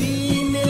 रेडियोको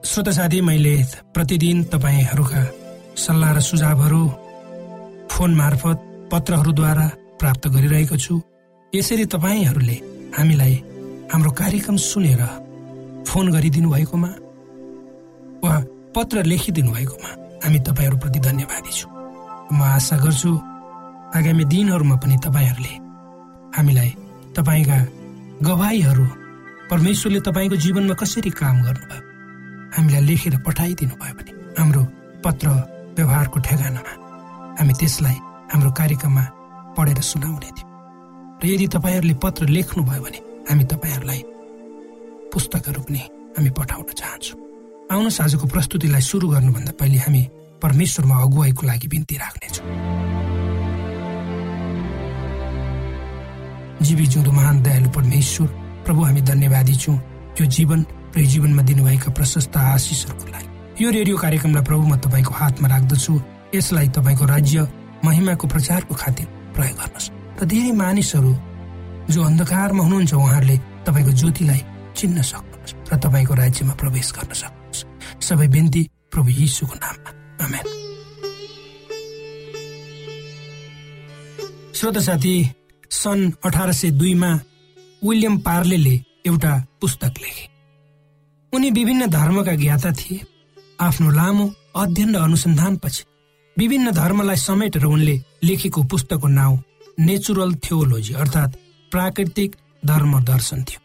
श्रोता साथी मैले प्रतिदिन तपाईँहरूका सल्लाह र सुझावहरू फोन मार्फत पत्रहरूद्वारा प्राप्त गरिरहेको छु। यसरी तपाईँहरूले हामीलाई हाम्रो कार्यक्रम सुनेर फोन गरिदिनु भएकोमा वा पत्र लेखिदिनु भएकोमा हामी तपाईँहरूप्रति धन्यवादी छु। म आशा गर्छु आगामी दिनहरूमा पनि तपाईँहरूले हामीलाई तपाईँका गवाईहरू परमेश्वरले तपाईँको जीवनमा कसरी काम गर्नुभयो हामीलाई लेखेर पठाइदिनु भयो भने हाम्रो पत्र व्यवहारको ठेगानामा हामी त्यसलाई हाम्रो कार्यक्रममा पढेर सुनाउने थियौँ। र यदि तपाईँहरूले पत्र लेख्नुभयो भने हामी तपाईँहरूलाई पुस्तकहरू पनि हामी पठाउन चाहन्छौँ। आउनुहोस् आजको प्रस्तुतिलाई सुरु गर्नुभन्दा पहिले हामी परमेश्वरमा अगुवाईको लागि बिन्ती राख्नेछौँ। जीवी जिउँदो महान दयालु परमेश्वर प्रभु हामी धन्यवादी छौँ। यो जीवन र जीवनमा दिनुभएका प्रशस्त आशिषहरूको लागि। यो रेडियो कार्यक्रमलाई प्रभु म तपाईँको हातमा राख्दछु। यसलाई तपाईँको राज्य महिमाको प्रचारको खातिर प्रयोग गर्नुहोस्। र धेरै मानिसहरू जो अन्धकारमा हुनुहुन्छ उहाँहरूले तपाईँको ज्योतिलाई चिन्न सक्नुहोस् र तपाईँको राज्यमा प्रवेश गर्न सक्नुहोस्। सबै बिन्ती प्रभु यीशुको नाममा। आमेन। श्रोत साथी सन् अठार सय दुईमा विलियम पार्ले एउटा पुस्तक लेखे। उनी विभिन्न धर्मका ज्ञाता थिए। आफ्नो लामो अध्ययन र अनुसन्धानपछि विभिन्न धर्मलाई समेटेर उनले लेखेको पुस्तकको नाउँ नेचुरल थियोलोजी अर्थात् प्राकृतिक धर्म दर्शन थियो।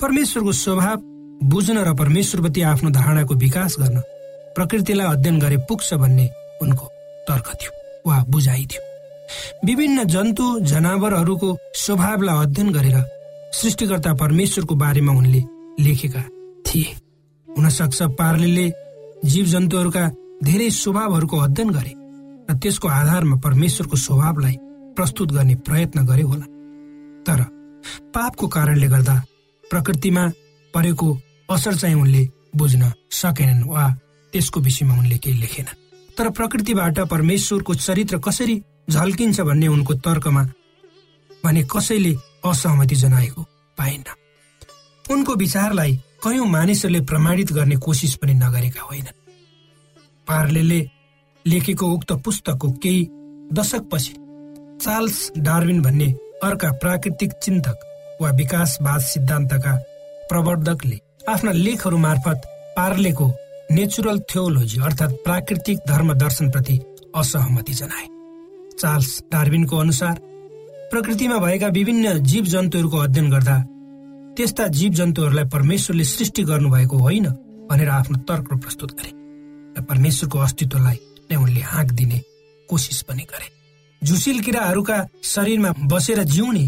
परमेश्वरको स्वभाव बुझ्न र परमेश्वरप्रति आफ्नो धारणाको विकास गर्न प्रकृतिलाई अध्ययन गरे पुग्छ भन्ने उनको तर्क थियो वा बुझाइ थियो। विभिन्न जन्तु जनावरहरूको स्वभावलाई अध्ययन गरेर सृष्टिकर्ता परमेश्वरको बारेमा उनले लेखेका थिए। हुन सक्छ पार्ले जीव जन्तुहरूका धेरै स्वभावहरूको अध्ययन गरे र त्यसको आधारमा परमेश्वरको स्वभावलाई प्रस्तुत गर्ने प्रयत्न गरे होला। तर पापको कारणले गर्दा प्रकृतिमा परेको असर चाहिँ उनले बुझ्न सकेनन् वा त्यसको विषयमा उनले केही लेखेनन् तर प्रकृतिबाट परमेश्वरको चरित्र कसरी झल्किन्छ भन्ने उनको तर्कमा भने कसैले असहमति जनाएको पाइन्न। उनको विचारलाई कयौं मानिसहरूले प्रमाणित गर्ने कोसिस पनि नगरेका होइनन्। पार्ले लेखेको उक्त पुस्तकको केही दशकपछि चार्ल्स डार्विन भन्ने अर्का प्राकृतिक चिन्तक वा विकासवाद सिद्धान्तका प्रवर्धकले आफ्ना लेखहरू मार्फत पार्लेको नेचुरल थियोलोजी अर्थात् प्राकृतिक धर्म दर्शनप्रति असहमति जनाए। चार्ल्स डार्विनको अनुसार प्रकृतिमा भएका विभिन्न जीव जन्तुहरूको अध्ययन गर्दा त्यस्ता जीव जन्तुहरूलाई परमेश्वरले सृष्टि गर्नुभएको होइन भनेर आफ्नो तर्क प्रस्तुत गरे र परमेश्वरको अस्तित्वलाई नै उनले हाँक दिने कोसिस पनि गरे। झुसिल किराहरूका शरीरमा बसेर जिउने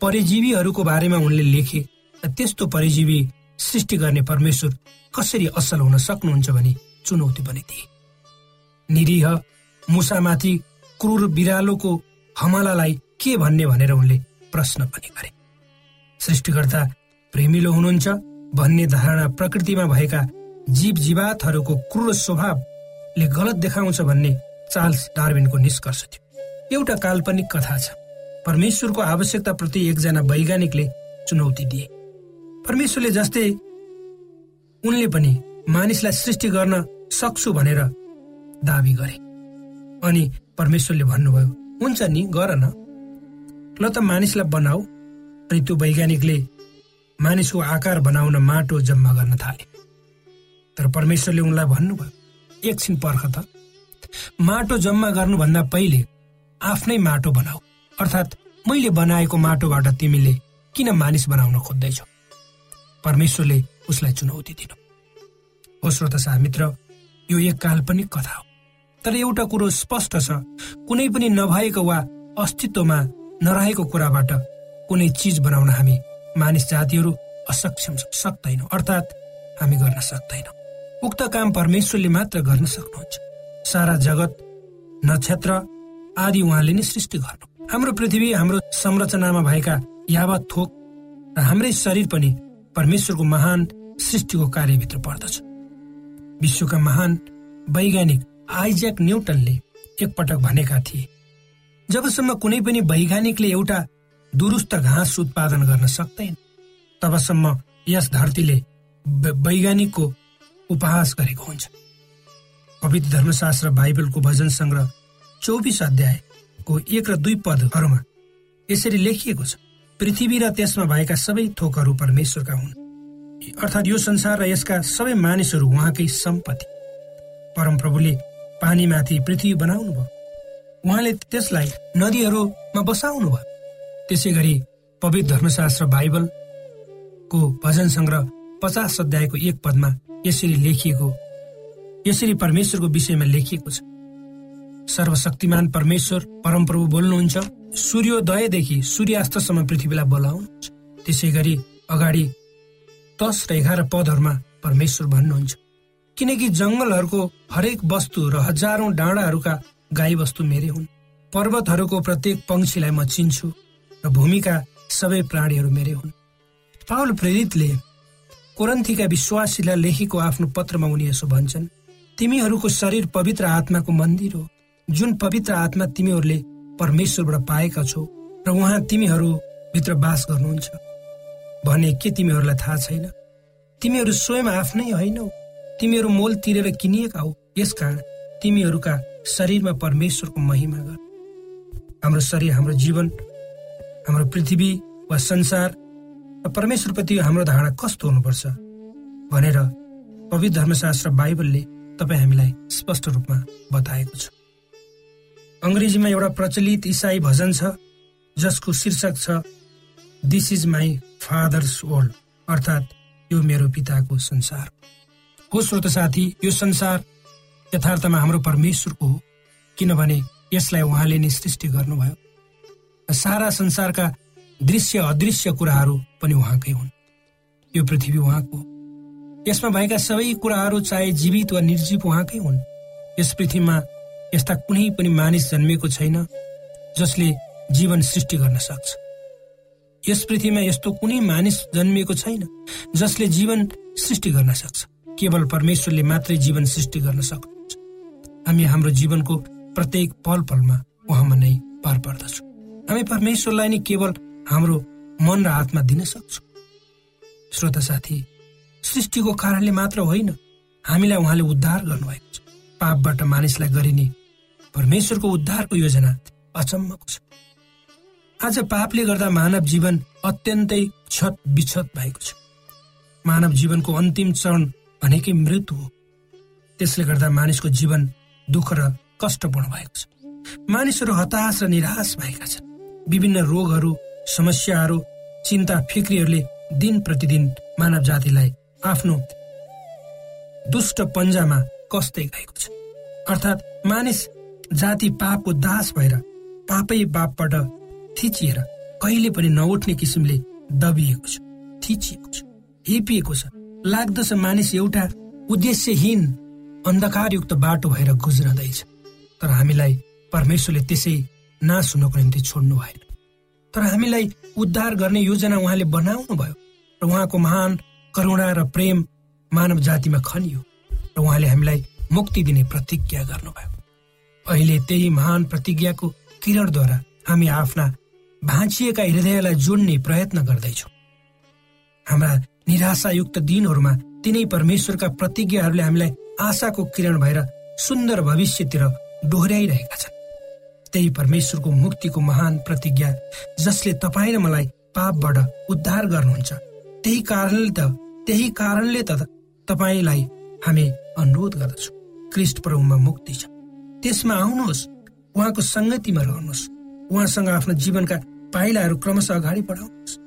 परिजीवीहरूको बारेमा उनले लेखे र त्यस्तो परिजीवी सृष्टि गर्ने परमेश्वर कसरी असल हुन सक्नुहुन्छ भनी चुनौती पनि दिए। निरीह मुसामाथि क्रूर बिरालोको हमलालाई के भन्ने भनेर उनले प्रश्न पनि गरे। सृष्टिकर्ता प्रेमिलो हुनुहुन्छ भन्ने धारणा प्रकृतिमा भएका जीव जीवातहरूको क्रूर स्वभावले गलत देखाउँछ भन्ने चार्ल्स डार्विनको निष्कर्ष थियो। एउटा काल्पनिक कथा छ। परमेश्वरको आवश्यकताप्रति एकजना वैज्ञानिकले चुनौती दिए। परमेश्वरले जस्तै उनले पनि मानिसलाई सृष्टि गर्न सक्छु भनेर दावी गरे। अनि परमेश्वरले भन्नुभयो हुन्छ नि गर न। ल त मानिसलाई बनाऊ अनि त्यो वैज्ञानिकले मानिसको आकार बनाउन माटो जम्मा गर्न थाले। तर परमेश्वरले उनलाई भन्नुभयो एकछिन पर्ख त। माटो जम्मा गर्नुभन्दा पहिले आफ्नै माटो बनाऊ। अर्थात् मैले बनाएको माटोबाट तिमीले किन मानिस बनाउन खोज्दैछौ? परमेश्वरले उसलाई चुनौती दिनु। हो श्रोत मित्र यो एक काल्पनिक कथा हो। तर एउटा कुरो स्पष्ट छ। कुनै पनि नभएको वा अस्तित्वमा नरहेको कुराबाट कुनै चिज बनाउन हामी मानिस जातिहरू असक्षम सक्दैनौँ। अर्थात् हामी गर्न सक्दैनौँ। उक्त काम परमेश्वरले मात्र गर्न सक्नुहुन्छ। सारा जगत नक्षत्र आदि उहाँले नै सृष्टि गर्नु। हाम्रो पृथ्वी हाम्रो संरचनामा भएका यावत थोक र हाम्रै शरीर पनि परमेश्वरको महान सृष्टिको कार्यभित्र पर्दछ। विश्वका महान वैज्ञानिक आइज्याक न्युटनले एकपटक भनेका थिए जबसम्म कुनै पनि वैज्ञानिकले एउटा दुरुस्त घाँस उत्पादन गर्न सक्दैन तबसम्म यस धरतीले वैज्ञानिकको उपहास गरेको हुन्छ। पवित्र धर्मशास्त्र बाइबलको भजन सङ्ग्रह चौबिस अध्यायको एक र दुई पदहरूमा यसरी लेखिएको छ पृथ्वी र त्यसमा भएका सबै थोकहरू परमेश्वरका हुन्। अर्थात् यो संसार र यसका सबै मानिसहरू उहाँकै सम्पत्ति। परमप्रभुले पानीमाथि पृथ्वी बनाउनु भयो उहाँले त्यसलाई नदीहरूमा बसाउनु भयो त्यसै गरी पवित्र धर्मशास्त्र बाइबलको भजन सङ्ग्रह पचास अध्यायको एक पदमा यसरी लेखिएको यसरी परमेश्वरको विषयमा लेखिएको छ। सर्वशक्तिमान परमेश्वर परमप्रभु बोल्नुहुन्छ सूर्योदयदेखि सूर्यास्तसम्म पृथ्वीलाई बोलाउनुहुन्छ। त्यसै गरी अगाडि दस र एघार पदहरूमा परमेश्वर भन्नुहुन्छ किनकि जङ्गलहरूको हरेक वस्तु र हजारौं डाँडाहरूका गाई वस्तु मेरै हुन्। पर्वतहरूको प्रत्येक पंक्षीलाई म चिन्छु। र भूमिका सबै प्राणीहरू मेरै हुन्। पावल प्रेरितले कोरन्थीका विश्वासीलाई लेखेको आफ्नो पत्रमा उनी यसो भन्छन् तिमीहरूको शरीर पवित्र आत्माको मन्दिर हो। जुन पवित्र आत्मा तिमीहरूले परमेश्वरबाट पाएका छौ र उहाँ तिमीहरूभित्र बास गर्नुहुन्छ। भने के तिमीहरूलाई थाहा छैन? तिमीहरू स्वयं आफ्नै होइनौ। तिमीहरू मोल तिरेर किनिएका हौ। यसकारण तिमीहरूका शरीरमा परमेश्वरको महिमा गर। हाम्रो शरीर हाम्रो जीवन हाम्रो पृथ्वी वा संसार र परमेश्वरप्रति हाम्रो धारणा कस्तो हुनुपर्छ भनेर पवित्र धर्मशास्त्र बाइबलले तपाईँ हामीलाई स्पष्ट रूपमा बताएको छ। अङ्ग्रेजीमा एउटा प्रचलित इसाई भजन छ जसको शीर्षक छ this is my father's world अर्थात् यो मेरो पिताको संसार। हो श्रोत साथी यो संसार यथार्थमा हाम्रो परमेश्वरको हो किनभने यसलाई उहाँले नै सृष्टि गर्नुभयो। सारा संसारका दृश्य अदृश्य कुराहरू पनि उहाँकै हुन्। यो पृथ्वी उहाँको। यसमा भएका सबै कुराहरू चाहे जीवित वा निर्जीव उहाँकै हुन्। यस पृथ्वीमा यस्ता कुनै पनि मानिस जन्मिएको छैन जसले जीवन सृष्टि गर्न सक्छ। यस पृथ्वीमा यस्तो कुनै मानिस जन्मिएको छैन जसले जीवन सृष्टि गर्न सक्छ। केवल परमेश्वरले मात्रै जीवन सृष्टि गर्न सक्नुहुन्छ। हामी हाम्रो जीवनको प्रत्येक पल पलमा उहाँमा नै पार पर्दछौँ। हामी परमेश्वरलाई नै केवल हाम्रो मन र आत्मा दिन सक्छौँ। श्रोता साथी सृष्टिको कारणले मात्र होइन हामीलाई उहाँले उद्धार गर्नुभएको छ। पापबाट मानिसलाई गरिने परमेश्वरको उद्धारको योजना अचम्मको छ। आज पापले गर्दा मानव जीवन अत्यन्तै छत विछत भएको छ। मानव जीवनको अन्तिम चरण भनेकै मृत्यु हो। त्यसले गर्दा मानिसको जीवन दुःख र कष्टपूर्ण भएको छ। मानिसहरू हताश र निराश भएका छन्। विभिन्न रोगहरू समस्याहरू चिन्ता फिक्रीहरूले दिन प्रतिदिन मानव जातिलाई आफ्नो दुष्ट पन्जामा कस्दै गएको छ। अर्थात् मानिस जाति पापको दास भएर पापै पापबाट थिचिएर कहिले पनि नउठ्ने किसिमले दबिएको छ थिचिएको छ हेपिएको छ। लाग्दछ मानिस एउटा उद्देश्यहीन अन्धकारयुक्त बाटो भएर गुज्रदैछ। तर हामीलाई परमेश्वरले त्यसै नाश हुनको निम्ति छोड्नु भएन। तर हामीलाई उद्धार गर्ने योजना उहाँले बनाउनु भयो र उहाँको महान करुणा र प्रेम मानव जातिमा खनियो र उहाँले हामीलाई मुक्ति दिने प्रतिज्ञा गर्नुभयो। अहिले त्यही महान प्रतिज्ञाको किरणद्वारा हामी आफ्ना भाँचिएका हृदयलाई जोड्ने प्रयत्न गर्दैछौँ। हाम्रा निराशायुक्त दिनहरूमा तिनै परमेश्वरका प्रतिज्ञाहरूले हामीलाई आशाको किरण भएर सुन्दर भविष्यतिर डोहोऱ्याइरहेका छन्। त्यही परमेश्वरको मुक्तिको महान प्रतिज्ञा जसले तपाईँ र मलाई पापबाट उद्धार गर्नुहुन्छ। त्यही कारणले त त्यही कारणले त तपाईँलाई हामी अनुरोध गर्दछौँ। क्रिस्ट प्रभुमा मुक्ति छ। त्यसमा आउनुहोस् उहाँको सङ्गतिमा रहनुहोस्। उहाँसँग आफ्नो जीवनका पाइलाहरू क्रमशः अगाडि बढाउनुहोस्।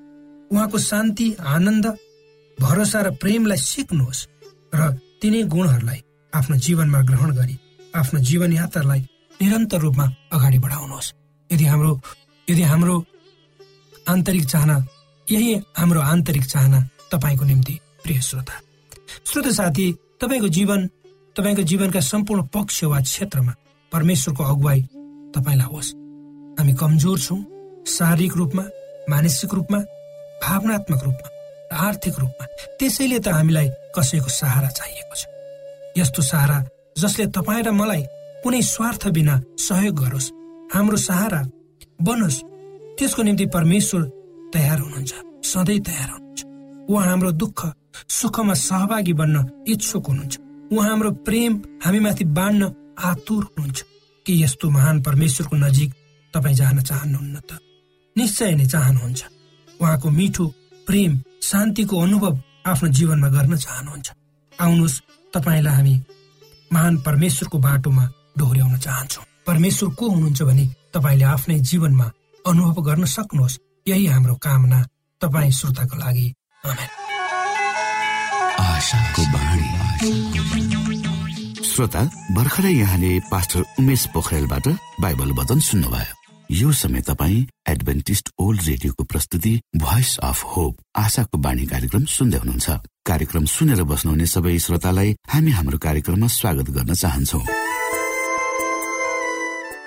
उहाँको शान्ति आनन्द भरोसा र प्रेमलाई सिक्नुहोस् र तिनै गुणहरूलाई आफ्नो जीवनमा ग्रहण गरी आफ्नो जीवन यात्रालाई निरन्तर रूपमा अगाडि बढाउनुहोस्। यदि हाम्रो यदि हाम्रो आन्तरिक चाहना यही हाम्रो आन्तरिक चाहना तपाईँको निम्ति प्रिय श्रोता। श्रोत साथी तपाईँको जीवन तपाईँको जीवनका सम्पूर्ण पक्ष वा क्षेत्रमा परमेश्वरको अगुवाई तपाईँलाई होस्। हामी कमजोर छौँ शारीरिक रूपमा मानसिक रूपमा भावनात्मक रूपमा र आर्थिक रूपमा। त्यसैले त हामीलाई कसैको सहारा चाहिएको छ। यस्तो सहारा जसले तपाईँ र मलाई कुनै स्वार्थ बिना सहयोग गरोस्। हाम्रो सहारा बनोस्। त्यसको निम्ति परमेश्वर तयार हुनुहुन्छ। सधैँ तयार हुनुहुन्छ। उहाँ हाम्रो दुःख सुखमा सहभागी बन्न इच्छुक हुनुहुन्छ। उहाँ हाम्रो प्रेम हामीमाथि बाँड्न आतुर हुनुहुन्छ। कि यस्तो महान परमेश्वरको नजिक तपाईँ जान चाहनुहुन्न त? निश्चय नै चाहनुहुन्छ। उहाँको मिठो प्रेम शान्तिको अनुभव आफ्नो जीवनमा गर्न चाहनुहुन्छ। आउनुहोस् तपाईँलाई हामी महान परमेश्वरको बाटोमा डोहोऱ्याउन चाहन्छौ। परमेश्वर को हुनुहुन्छ भने तपाईँले आफ्नै जीवनमा अनुभव गर्न सक्नुहोस्। यही हाम्रो कामना तपाईँ श्रोताको लागि। श्रोता भर्खरै यहाँले पास्टर उमेश पोखरेलबाट बाइबल वचन सुन्नुभयो। यो समय तपाईँ एडभेन्टिस्ट ओल्ड रेडियोको प्रस्तुति भोइस अफ होप आशाको बाणी कार्यक्रम सुन्दै हुनुहुन्छ। कार्यक्रम सुनेर बस्नुहुने सबै श्रोतालाई हामी हाम्रो कार्यक्रममा स्वागत गर्न चाहन्छौ।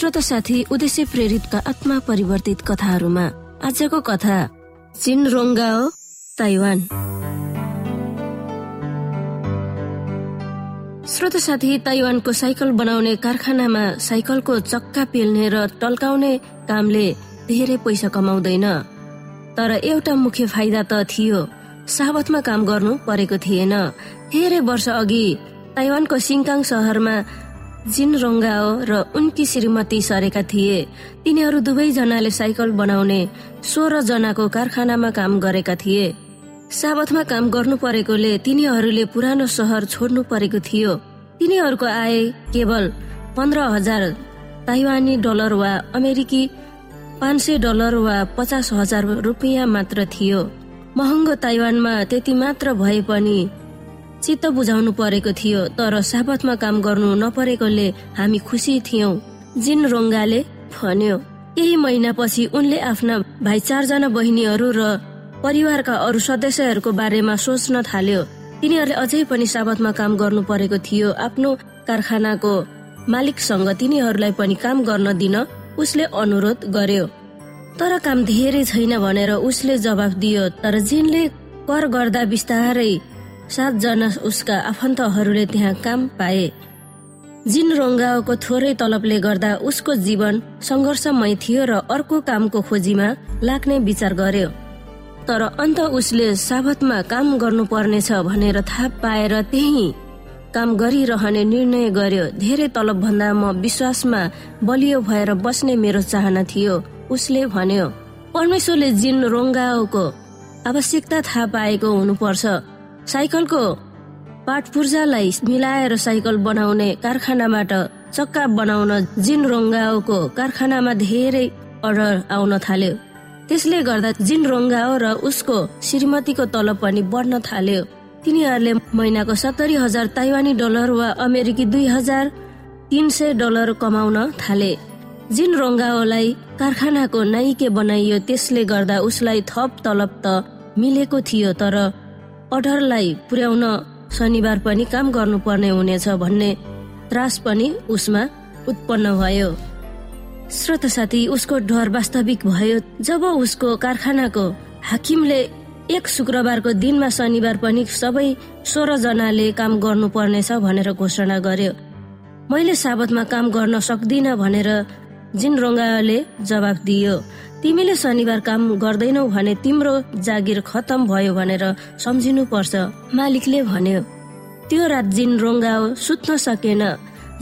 श्रोता साथी उद्देश्य प्रेरितका आत्मा परिवर्तित कथाहरूमा आजको कथा चिन रोङ्गाओ ताइवान। श्रोत साथी ताइवानको साइकल बनाउने कारखानामा साइकलको चक्का पेल्ने र टल्काउने कामले धेरै पैसा कमाउँदैन। तर एउटा मुख्य फाइदा त थियो साबतमा काम गर्नु परेको थिएन। धेरै वर्ष अघि ताइवानको सिङकाङ सहरमा जिन रोङ्गाओ र उनकी श्रीमती सरेका थिए तिनीहरू दुवैजनाले साइकल बनाउने सोह्र जनाको कारखानामा काम गरेका थिए। साबतमा काम गर्नु परेकोले तिनीहरूले पुरानो सहर छोड्नु परेको थियो। तिनीहरूको आय केवल पन्ध्र हजार ताइवानी डलर वा अमेरिकी पाँच सय डलर वा पचास हजार रुपियाँ मात्र थियो। महँगो ताइवानमा त्यति मात्र भए पनि चित्त बुझाउनु परेको थियो तर साबतमा काम गर्नु नपरेकोले हामी खुसी थियौँ। जिन रोङ्गाले भन्यो केही महिनापछि उनले आफ्ना भाइ चारजना बहिनीहरू र परिवारका अरू सदस्यहरूको बारेमा सोच्न थाल्यो। तिनीहरूले अझै पनि साबतमा काम गर्नु परेको थियो आफ्नो कारखानाको मालिकसँग तिनीहरूलाई पनि काम गर्न दिन उसले अनुरोध गर्यो। तर काम धेरै छैन भनेर उसले जवाफ दियो तर जिनले कर गर्दा बिस्तारै सातजना उसका आफन्तहरूले त्यहाँ काम पाए। जिन रोङ्गाको थोरै तलबले गर्दा उसको जीवन सङ्घर्षमय थियो र अर्को कामको खोजीमा लाग्ने विचार गर्यो। तर अन्त उसले साबतमा काम गर्नु पर्नेछ भनेर थाहा पाएर त्यही काम गरिरहने निर्णय गर्यो। धेरै तलब भन्दा म विश्वासमा बलियो भएर बस्ने मेरो चाहना थियो उसले भन्यो। परमेश्वरले जिन रोङ्गाको आवश्यकता थाहा पाएको हुनुपर्छ। साइकलको पाटपुर्जालाई मिलाएर साइकल बनाउने कारखानाबाट चक्का बनाउन जिन रोङ्गाओको कारखानामा धेरै अर्डर आउन थाल्यो। त्यसले गर्दा जिन रोङ्गाओ र उसको श्रीमतीको तलब पनि बढ्न थाल्यो। तिनीहरूले महिनाको सत्तरी हजार ताइवानी डलर वा अमेरिकी दुई हजार तिन सय डलर कमाउन थाले। जिन रोङ्गाओलाई कारखानाको नाइके बनाइयो त्यसले गर्दा उसलाई थप तलब त मिलेको थियो तर अर्डरलाई पुर्याउन शनिबार पनि काम गर्नुपर्ने हुनेछ भन्ने त्रास पनि उसमा उत्पन्न भयो। श्रोत साथी उसको डर वास्तविक भयो। जब उसको कारखानाको हाकिमले एक शुक्रबारको दिनमा शनिबार पनि सबै सोह्र जनाले काम गर्नु पर्नेछ भनेर घोषणा गर्यो। मैले साबतमा काम गर्न सक्दिन भनेर जिन रोङ्गाले जवाब दियो। तिमीले शनिबार काम गर्दैनौ भने तिम्रो जागिर खतम भयो भनेर सम्झिनु पर्छ मालिकले भन्यो। त्यो रात जिन रोङ्गा सुत्न सकेन।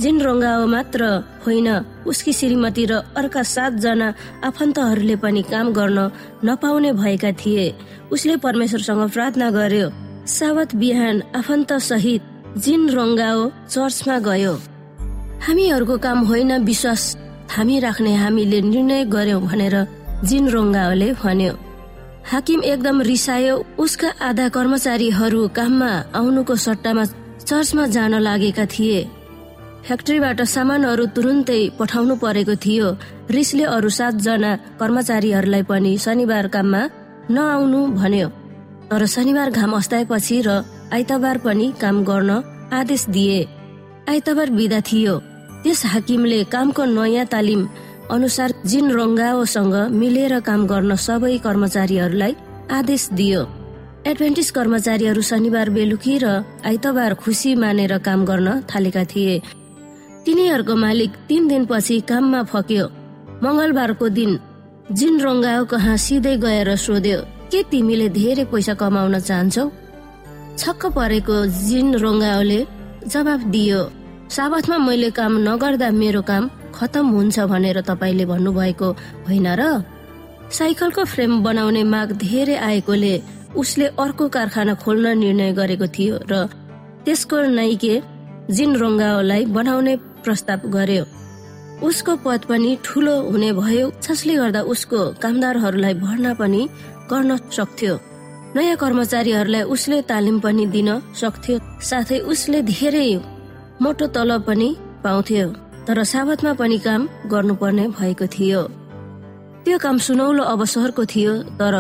जिन रोङ्गाओ मात्र होइन उसकी श्रीमती र अर्का सातजना आफन्तहरूले पनि काम गर्न नपाउने भएका थिए। उसले परमेश्वरसँग प्रार्थना गर्यो सावत बिहान आफन्त सहित जिन रङ्गाओ चर्चमा गयो। हामीहरूको काम होइन विश्वास थामिराख्ने हामीले निर्णय गर्यौं भनेर जिन रङ्गाओले भन्यो हाकिम एकदम रिसायो उसका आधा कर्मचारीहरू काममा आउनुको सट्टामा चर्चमा जान लागेका थिए। फ्याक्ट्रीबाट सामानहरू तुरुन्तै पठाउनु परेको थियो। रिसले अरू सातजना कर्मचारीहरूलाई पनि शनिबार काममा नआउनु भन्यो। तर शनिबार घाम अस्ताएपछि र आइतबार पनि काम गर्न आदेश दिए। आइतबार बिदा थियो। त्यस हाकिमले कामको नयाँ तालिम अनुसार जिन रङ्गाओसँग मिलेर काम गर्न सबै कर्मचारीहरूलाई आदेश दियो। एडभेन्टिस कर्मचारीहरू शनिबार बेलुकी र आइतबार खुसी मानेर काम गर्न थालेका थिए। तिनीहरूको मालिक तीन दिनपछि काममा फक्यो। मंगलबारको दिन जिन रङ्गाओ कहाँ सिधै गएर सोध्यो के तिमीले धेरै पैसा कमाउन चाहन्छौ? छक्क परेको जिन रङ्गाओले जवाब दियो साबतमा मैले काम नगर्दा मेरो काम खतम हुन्छ भनेर तपाईँले भन्नुभएको होइन र? साइकलको फ्रेम बनाउने माग धेरै आएकोले उसले अर्को कारखाना खोल्न निर्णय गरेको थियो र त्यसको नाइके जिन रङ्गाओलाई बनाउने प्रस्ताव गर्यो। उसको पद पनि ठुलो हुने भयो जसले गर्दा उसको कामदारहरूलाई भर्ना पनि गर्न सक्थ्यो। नयाँ कर्मचारीहरूलाई उसले तालिम पनि दिन सक्थ्यो साथै उसले धेरै मोटो तलब पनि पाउँथ्यो। तर साबतमा पनि काम गर्नुपर्ने भएको थियो। त्यो काम सुनौलो अवसरको थियो तर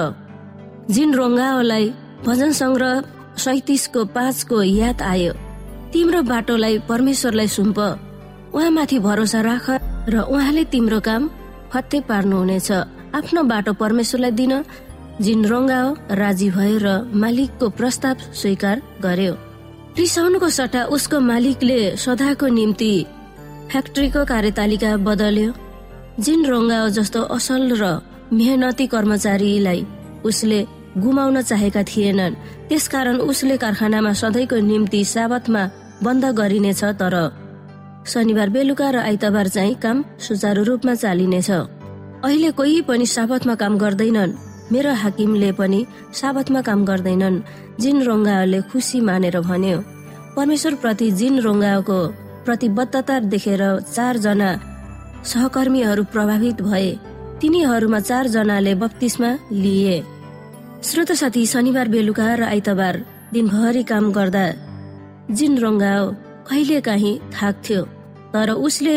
जिन रोङ्गाओलाई भजन सङ्ग्रह सैतिसको पाँचको याद आयो। तिम्रो बाटोलाई परमेश्वरलाई सुम्प। उहाँमाथि भरोसा राख र उहाँले तिम्रो काम फत्ते पार्नुहुनेछ। आफ्नो बाटो परमेश्वरलाई दिन। जिन रङ्गाओ राजी भयो र मालिकको प्रस्ताव स्वीकार गर्यो। रिसाउनुको सट्टा उसको मालिकले सदाको निम्ति फ्याक्ट्रीको कार्यतालिका बदल्यो। जिन रङ्गाओ जस्तो असल र मेहनती कर्मचारीलाई उसले गुमाउन चाहेका थिएनन् त्यसकारण उसले कारखानामा सधैँको निम्ति साबतमा बन्द गरिनेछ तर शनिबार बेलुका र आइतबार चाहिँ काम सुचारू रूपमा चालिनेछ। अहिले कोही पनि साबतमा काम गर्दैनन्। मेरो हाकिमले पनि साबतमा काम गर्दैनन् जिन रोङ्गाले खुसी मानेर भन्यो परमेश्वर प्रति जिन रोङ्गाको प्रतिबद्धता देखेर चारजना सहकर्मीहरू प्रभावित भए। तिनीहरूमा चारजनाले बत्तीसमा लिए। श्रोत साथी शनिबार बेलुका र आइतबार दिनभरि काम गर्दा जिन रङ्गाओ कहिले काहीँ थाक्थ्यो तर उसले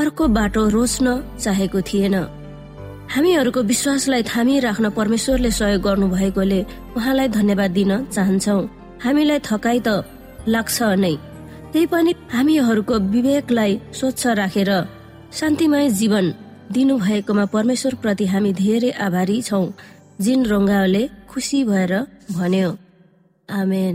अर्को बाटो रोज्न चाहेको थिएन। हामीहरूको विश्वासलाई थामी राख्न परमेश्वरले सहयोग गर्नु भएकोले उहाँलाई धन्यवाद दिन चाहन्छौ। हामीलाई थकाइ त लाग्छ नै। त्यही पनि हामीहरूको विवेकलाई स्वच्छ राखेर शान्तिमय जीवन दिनु भएकोमा परमेश्वर प्रति हामी धेरै आभारी छौ। जिन रङ्गाले खुसी भएर भन्यो। आमेन।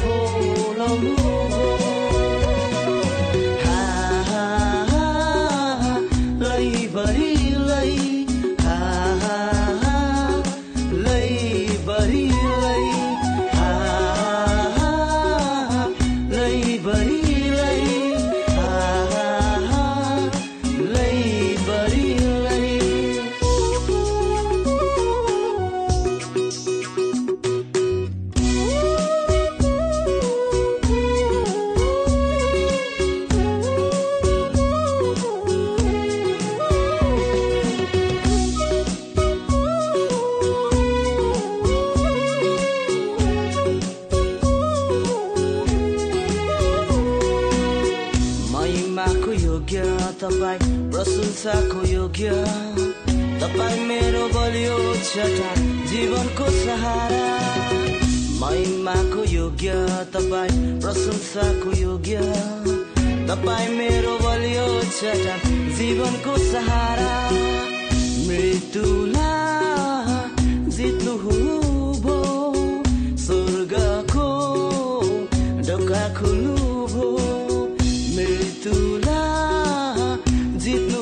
प्रशंसाको योग्य। तपाईँ मेरो बलियो चट्टान जीवनको सहारा। मृत्युला जित्नु भो स्वर्गको ढोका खुल्नु भो मृत्युला जित्नु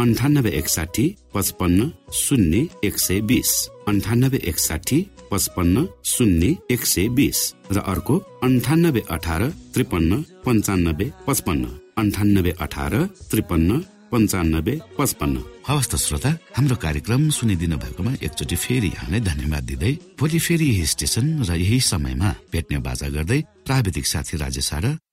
अन्ठानब्बे एकसाठी पचपन्न शून्य एक सय बिस। अन्ठानब्बे एकसाठी पचपन्न शून्य एक सय बिस। र अर्को अन्ठानब्बे अठार त्रिपन्न पञ्चानब्बे पचपन्न। अन्ठानब्बे अठार त्रिपन्न पञ्चानब्बे पचपन्न। हवस् त श्रोता हाम्रो कार्यक्रम सुनिदिनु भएकोमा एकचोटि फेरि यहाँलाई धन्यवाद दिँदै भोलि फेरि यही स्टेशन र यही समयमा भेट्ने बाजा गर्दै प्राविधिक साथी राजेश